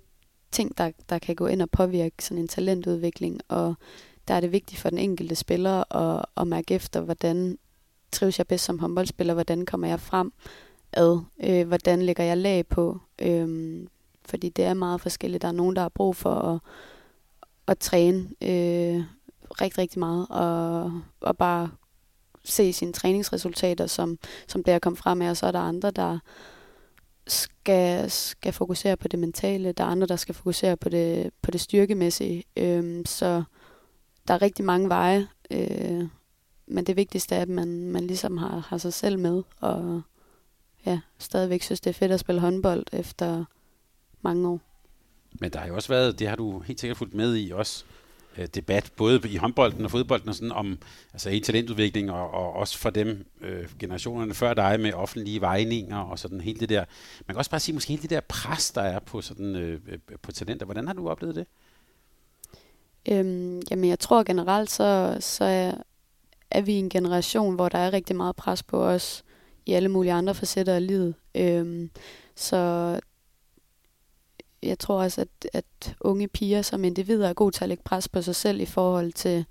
ting, der, der kan gå ind og påvirke sådan en talentudvikling, og der er det vigtigt for den enkelte spiller at, at mærke efter, hvordan trives jeg bedst som håndboldspiller, hvordan kommer jeg frem ad, øh, hvordan lægger jeg lag på, øh, fordi det er meget forskelligt. Der er nogen, der har brug for at, at træne øh, rigtig, rigtig meget, og, og bare se sine træningsresultater, som, som det er kommet frem med, og så er der andre, der skal, skal fokusere på det mentale, der er andre, der skal fokusere på det, på det styrkemæssige. Øh, så der er rigtig mange veje, øh, men det vigtigste er, at man, man ligesom har, har sig selv med, og ja, stadigvæk synes, det er fedt at spille håndbold efter mange år. Men der har jo også været, det har du helt sikkert fulgt med i også, øh, debat, både i håndbolden og fodbolden, og sådan om altså i talentudvikling, og, og også for dem, øh, generationerne før dig, med offentlige vejninger, og sådan hele det der. Man kan også bare sige, måske hele det der pres, der er på, sådan, øh, øh på talenter. Hvordan har du oplevet det? Øhm, jamen, jeg tror generelt, så, så er, er vi en generation, hvor der er rigtig meget pres på os i alle mulige andre facetter af livet. Øhm, så jeg tror også, at, at unge piger som individer er gode til at lægge pres på sig selv i forhold til,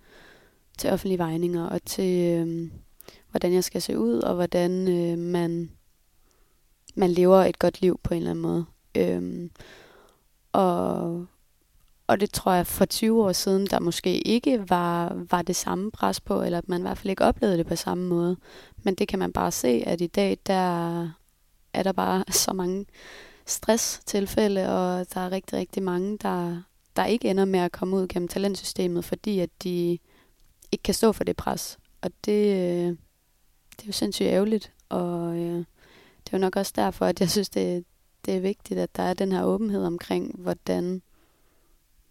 til offentlige vejninger og til, øhm, hvordan jeg skal se ud, og hvordan øh, man, man lever et godt liv på en eller anden måde. Øhm, og og det tror jeg for 20 år siden, der måske ikke var, var det samme pres på, eller at man i hvert fald ikke oplevede det på samme måde. Men det kan man bare se, at i dag, der er der bare så mange stresstilfælde, og der er rigtig, rigtig mange, der, der ikke ender med at komme ud gennem talentsystemet, fordi at de ikke kan stå for det pres. Og det, øh, det er jo sindssygt ærgerligt, og øh, det er jo nok også derfor, at jeg synes, det, det er vigtigt, at der er den her åbenhed omkring, hvordan,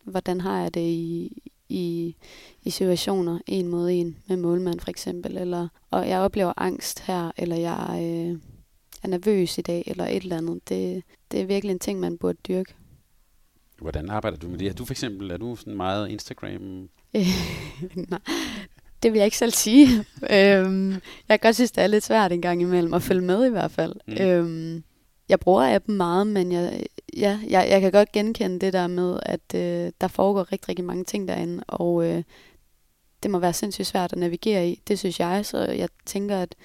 hvordan har jeg det i, i, i situationer, en mod en, med målmand for eksempel, eller, og jeg oplever angst her, eller jeg øh, er nervøs i dag, eller et eller andet. Det, det er virkelig en ting, man burde dyrke. Hvordan arbejder du med det? Er du for eksempel, er du sådan meget Instagram? Nej, det vil jeg ikke selv sige. øhm, jeg kan godt synes, det er lidt svært en gang imellem at følge med i hvert fald. Mm. Øhm, jeg bruger appen meget, men jeg, ja, jeg, jeg kan godt genkende det der med, at øh, der foregår rigtig, rigtig mange ting derinde, og øh, det må være sindssygt svært at navigere i. Det synes jeg, så jeg tænker, at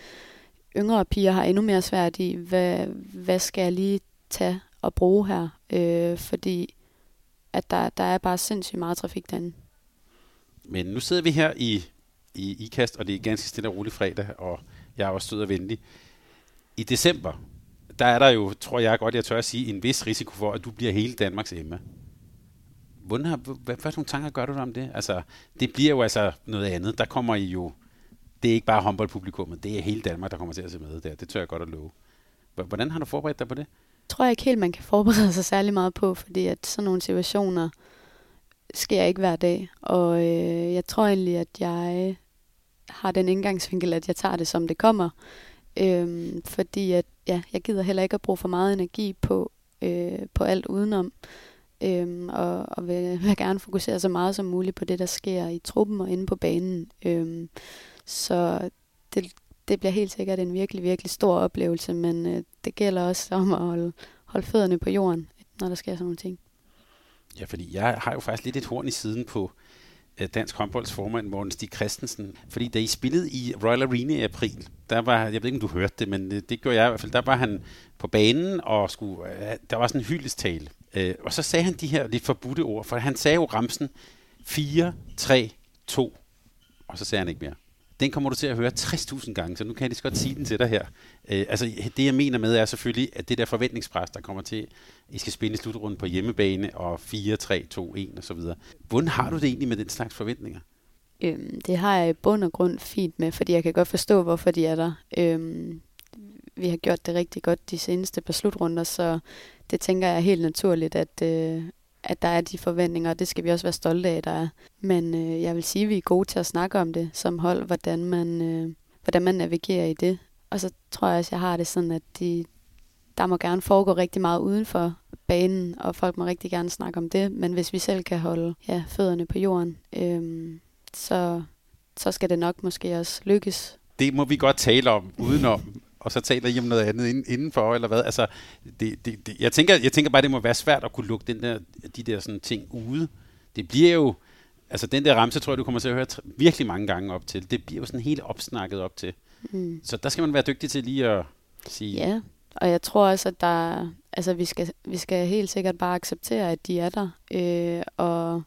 yngre piger har endnu mere svært i, hvad, hvad skal jeg lige tage og bruge her, øh, fordi at der, der er bare sindssygt meget trafik derinde. Men nu sidder vi her i, i IKAST, og det er ganske stille og roligt fredag, og jeg er også sød og venlig. I december, der er der jo, tror jeg godt, jeg tør at sige, en vis risiko for, at du bliver hele Danmarks Emma. Hvordan har, hvad, hvad for nogle tanker gør du om det? Altså, det bliver jo altså noget andet. Der kommer I jo, det er ikke bare håndboldpublikummet, det er hele Danmark, der kommer til at se med der. Det tør jeg godt at love. Hvordan har du forberedt dig på det? tror jeg ikke helt, man kan forberede sig særlig meget på, fordi at sådan nogle situationer sker ikke hver dag. Og øh, jeg tror egentlig, at jeg har den indgangsvinkel, at jeg tager det, som det kommer. Øhm, fordi at, ja, jeg gider heller ikke at bruge for meget energi på, øh, på alt udenom. Øhm, og, og vil, vil gerne fokusere så meget som muligt på det, der sker i truppen og inde på banen. Øhm, så det, det bliver helt sikkert en virkelig, virkelig stor oplevelse, men øh, det gælder også om at holde, holde fødderne på jorden, når der sker sådan nogle ting. Ja, fordi jeg har jo faktisk lidt et horn i siden på øh, Dansk Håndbolds formand, Morten Stig Christensen. Fordi da I spillede i Royal Arena i april, der var, jeg ved ikke, om du hørte det, men det, det gjorde jeg i hvert fald, der var han på banen, og skulle, øh, der var sådan en hyldestale. Øh, og så sagde han de her lidt forbudte ord, for han sagde jo ramsen 4, 3, 2, og så sagde han ikke mere den kommer du til at høre 60.000 gange, så nu kan jeg lige så godt sige den til dig her. Øh, altså, det jeg mener med er selvfølgelig, at det der forventningspres, der kommer til, I skal spille i slutrunden på hjemmebane, og 4, 3, 2, 1 og så videre. Hvordan har du det egentlig med den slags forventninger? Øhm, det har jeg i bund og grund fint med, fordi jeg kan godt forstå, hvorfor de er der. Øhm, vi har gjort det rigtig godt de seneste par slutrunder, så det tænker jeg er helt naturligt, at, øh, at der er de forventninger, og det skal vi også være stolte af, der er. Men øh, jeg vil sige, at vi er gode til at snakke om det som hold, hvordan man, øh, hvordan man navigerer i det. Og så tror jeg også, jeg har det sådan, at de, der må gerne foregå rigtig meget uden for banen, og folk må rigtig gerne snakke om det. Men hvis vi selv kan holde ja, fødderne på jorden, øh, så, så skal det nok måske også lykkes. Det må vi godt tale om udenom og så taler I om noget andet indenfor, eller hvad? Altså, det, det, det, jeg, tænker, jeg tænker bare, det må være svært at kunne lukke den der, de der sådan ting ude. Det bliver jo, altså den der ramse, tror jeg, du kommer til at høre virkelig mange gange op til. Det bliver jo sådan helt opsnakket op til. Mm. Så der skal man være dygtig til lige at sige... Ja, og jeg tror også, at der, altså vi skal, vi skal helt sikkert bare acceptere, at de er der, øh, og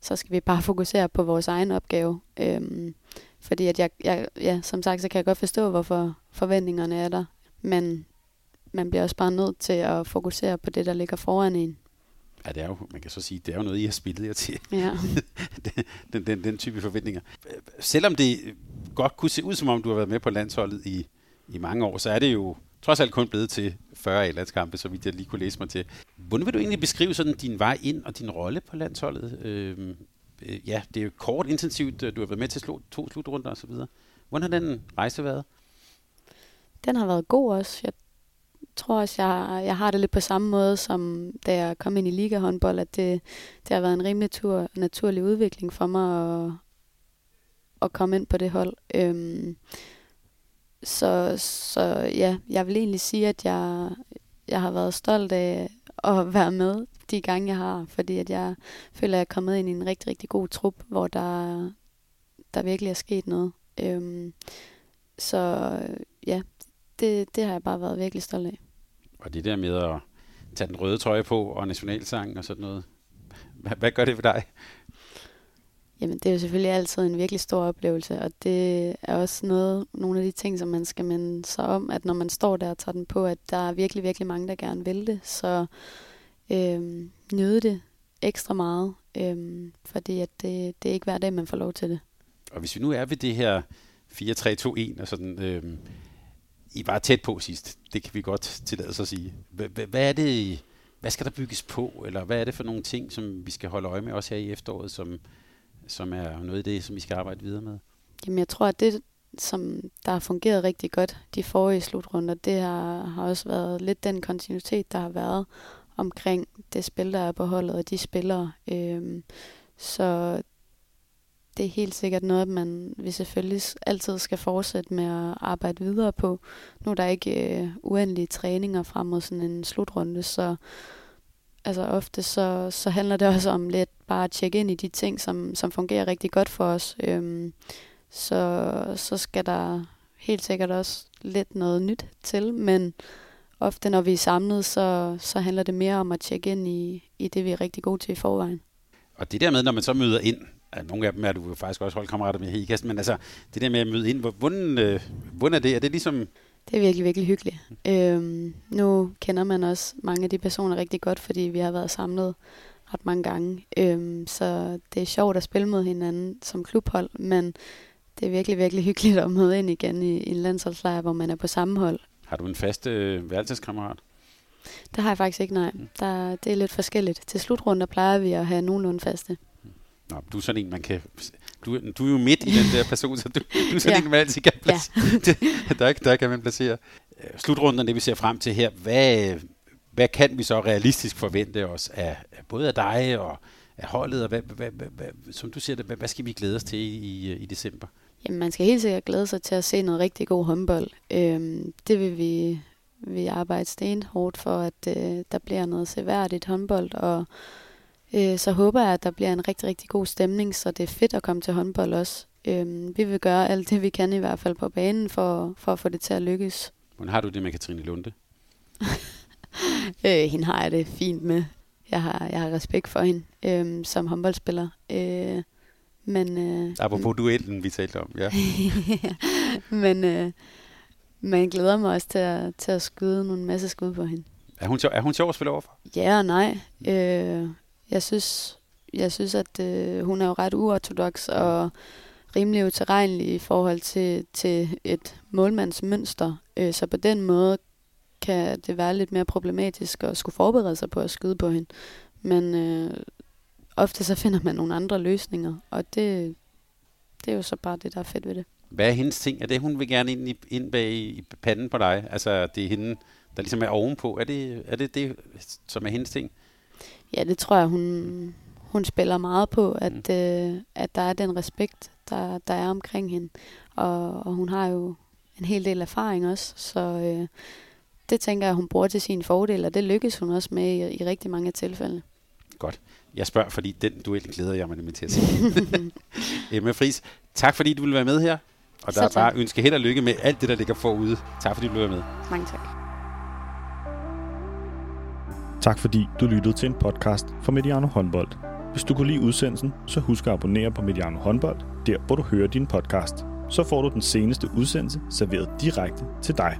så skal vi bare fokusere på vores egen opgave. Øh, fordi at jeg, jeg, ja, som sagt, så kan jeg godt forstå, hvorfor forventningerne er der. Men man bliver også bare nødt til at fokusere på det, der ligger foran en. Ja, det er jo, man kan så sige, det er jo noget, I har spillet jer til. Ja. den, den, den type forventninger. Selvom det godt kunne se ud, som om du har været med på landsholdet i, i mange år, så er det jo trods alt kun blevet til 40 A-landskampe, så vidt jeg lige kunne læse mig til. Hvordan vil du egentlig beskrive sådan din vej ind og din rolle på landsholdet? Øh, øh, ja, det er jo kort, intensivt. Øh, du har været med til slu, to slutrunder og så videre. Hvordan har den rejse været? Den har været god også. Jeg tror også, jeg, jeg har det lidt på samme måde, som da jeg kom ind i Liga håndbold, at det, det har været en rimelig tur, naturlig udvikling for mig at, at komme ind på det hold. Øhm, så, så ja, jeg vil egentlig sige, at jeg, jeg har været stolt af at være med de gange, jeg har, fordi at jeg føler, at jeg er kommet ind i en rigtig, rigtig god trup, hvor der, der virkelig er sket noget. Øhm, så ja, det, det har jeg bare været virkelig stolt af. Og det der med at tage den røde trøje på og nationalsang og sådan noget, hvad, hvad gør det for dig? Jamen, det er jo selvfølgelig altid en virkelig stor oplevelse, og det er også noget, nogle af de ting, som man skal minde sig om, at når man står der og tager den på, at der er virkelig, virkelig mange, der gerne vil det. Så øh, nyde det ekstra meget, øh, fordi at det, det er ikke hver dag, man får lov til det. Og hvis vi nu er ved det her 4-3-2-1 og sådan, øh, I var tæt på sidst. Det kan vi godt tillade os at sige. Hvad er det, hvad skal der bygges på, eller hvad er det for nogle ting, som vi skal holde øje med også her i efteråret, som, som er noget af det, som vi skal arbejde videre med? Jamen, jeg tror, at det, som der har fungeret rigtig godt de forrige slutrunder, det har, har også været lidt den kontinuitet, der har været omkring det spil, der er på holdet, og de spillere. Øhm, så det er helt sikkert noget, man vi selvfølgelig altid skal fortsætte med at arbejde videre på. Nu er der ikke øh, uendelige træninger frem mod sådan en slutrunde, så altså ofte så, så handler det også om lidt bare at tjekke ind i de ting, som, som fungerer rigtig godt for os. Øhm, så, så skal der helt sikkert også lidt noget nyt til, men ofte når vi er samlet, så, så handler det mere om at tjekke ind i, i det, vi er rigtig gode til i forvejen. Og det der med, når man så møder ind, nogle af dem er du jo faktisk også holdkammerater med her i kassen, men altså det der med at møde ind, hvordan, øh, hvordan er det? Er det ligesom... Det er virkelig, virkelig hyggeligt. Øhm, nu kender man også mange af de personer rigtig godt, fordi vi har været samlet ret mange gange. Øhm, så det er sjovt at spille mod hinanden som klubhold, men det er virkelig, virkelig hyggeligt at møde ind igen i, i en landsholdslejr, hvor man er på samme hold. Har du en fast øh, værelseskammerat? Det har jeg faktisk ikke, nej. Mm. Der, det er lidt forskelligt. Til slutrunder plejer vi at have nogenlunde faste. Nå, du er sådan en, man kan... Du, du er jo midt i den der person, så du, du er sådan ja. en, man altid kan placere. Ja. der, der kan man placere. Slutrunden, det vi ser frem til her, hvad, hvad kan vi så realistisk forvente os af, både af dig og af holdet, og hvad, hvad, hvad, hvad, som du siger hvad, hvad skal vi glæde os til i, i december? Jamen, man skal helt sikkert glæde sig til at se noget rigtig god håndbold. Øhm, det vil vi, vi arbejde stenhårdt for, at øh, der bliver noget seværdigt håndbold, og øh, så håber jeg, at der bliver en rigtig, rigtig god stemning, så det er fedt at komme til håndbold også. Øhm, vi vil gøre alt det, vi kan i hvert fald på banen, for, for at få det til at lykkes. Hvordan har du det med Katrine Lunde? øh, hende har jeg det fint med. Jeg har, jeg har respekt for hende øh, som håndboldspiller. Øh, men, øh, Apropos duellen, vi talte om, ja. men, øh, man glæder mig også til at, til at skyde nogle masse skud på hende. Er hun, sjov, er hun sjov at spille overfor? Ja og nej. Øh, jeg synes, jeg synes at øh, hun er jo ret uortodox og rimelig uterrenelig i forhold til, til et målmandsmønster. Øh, så på den måde kan det være lidt mere problematisk at skulle forberede sig på at skyde på hende. Men øh, ofte så finder man nogle andre løsninger, og det, det er jo så bare det, der er fedt ved det. Hvad er hendes ting? Er det, hun vil gerne ind, i, ind bag i panden på dig? Altså, det er hende, der ligesom er ovenpå. Er det er det, det, som er hendes ting? Ja, det tror jeg, hun, hun spiller meget på, at, mm. øh, at der er den respekt, der, der er omkring hende. Og, og hun har jo en hel del erfaring også, så øh, det tænker jeg, hun bruger til sin fordel, og det lykkes hun også med i, i rigtig mange tilfælde. Godt. Jeg spørger, fordi den duel glæder jeg mig nemlig til at se. Emma Friis, tak fordi du ville være med her. Og der er bare ønske held og lykke med alt det, der ligger forude. Tak fordi du være med. Mange tak. Tak fordi du lyttede til en podcast fra Mediano Håndbold. Hvis du kunne lide udsendelsen, så husk at abonnere på Mediano Håndbold, der hvor du hører din podcast. Så får du den seneste udsendelse serveret direkte til dig.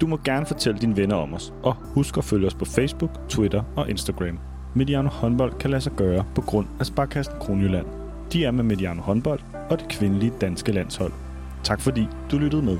Du må gerne fortælle dine venner om os, og husk at følge os på Facebook, Twitter og Instagram. Mediano håndbold kan lade sig gøre på grund af Sparkassen Kronjylland. De er med Mediano håndbold og det kvindelige danske landshold. Tak fordi du lyttede med.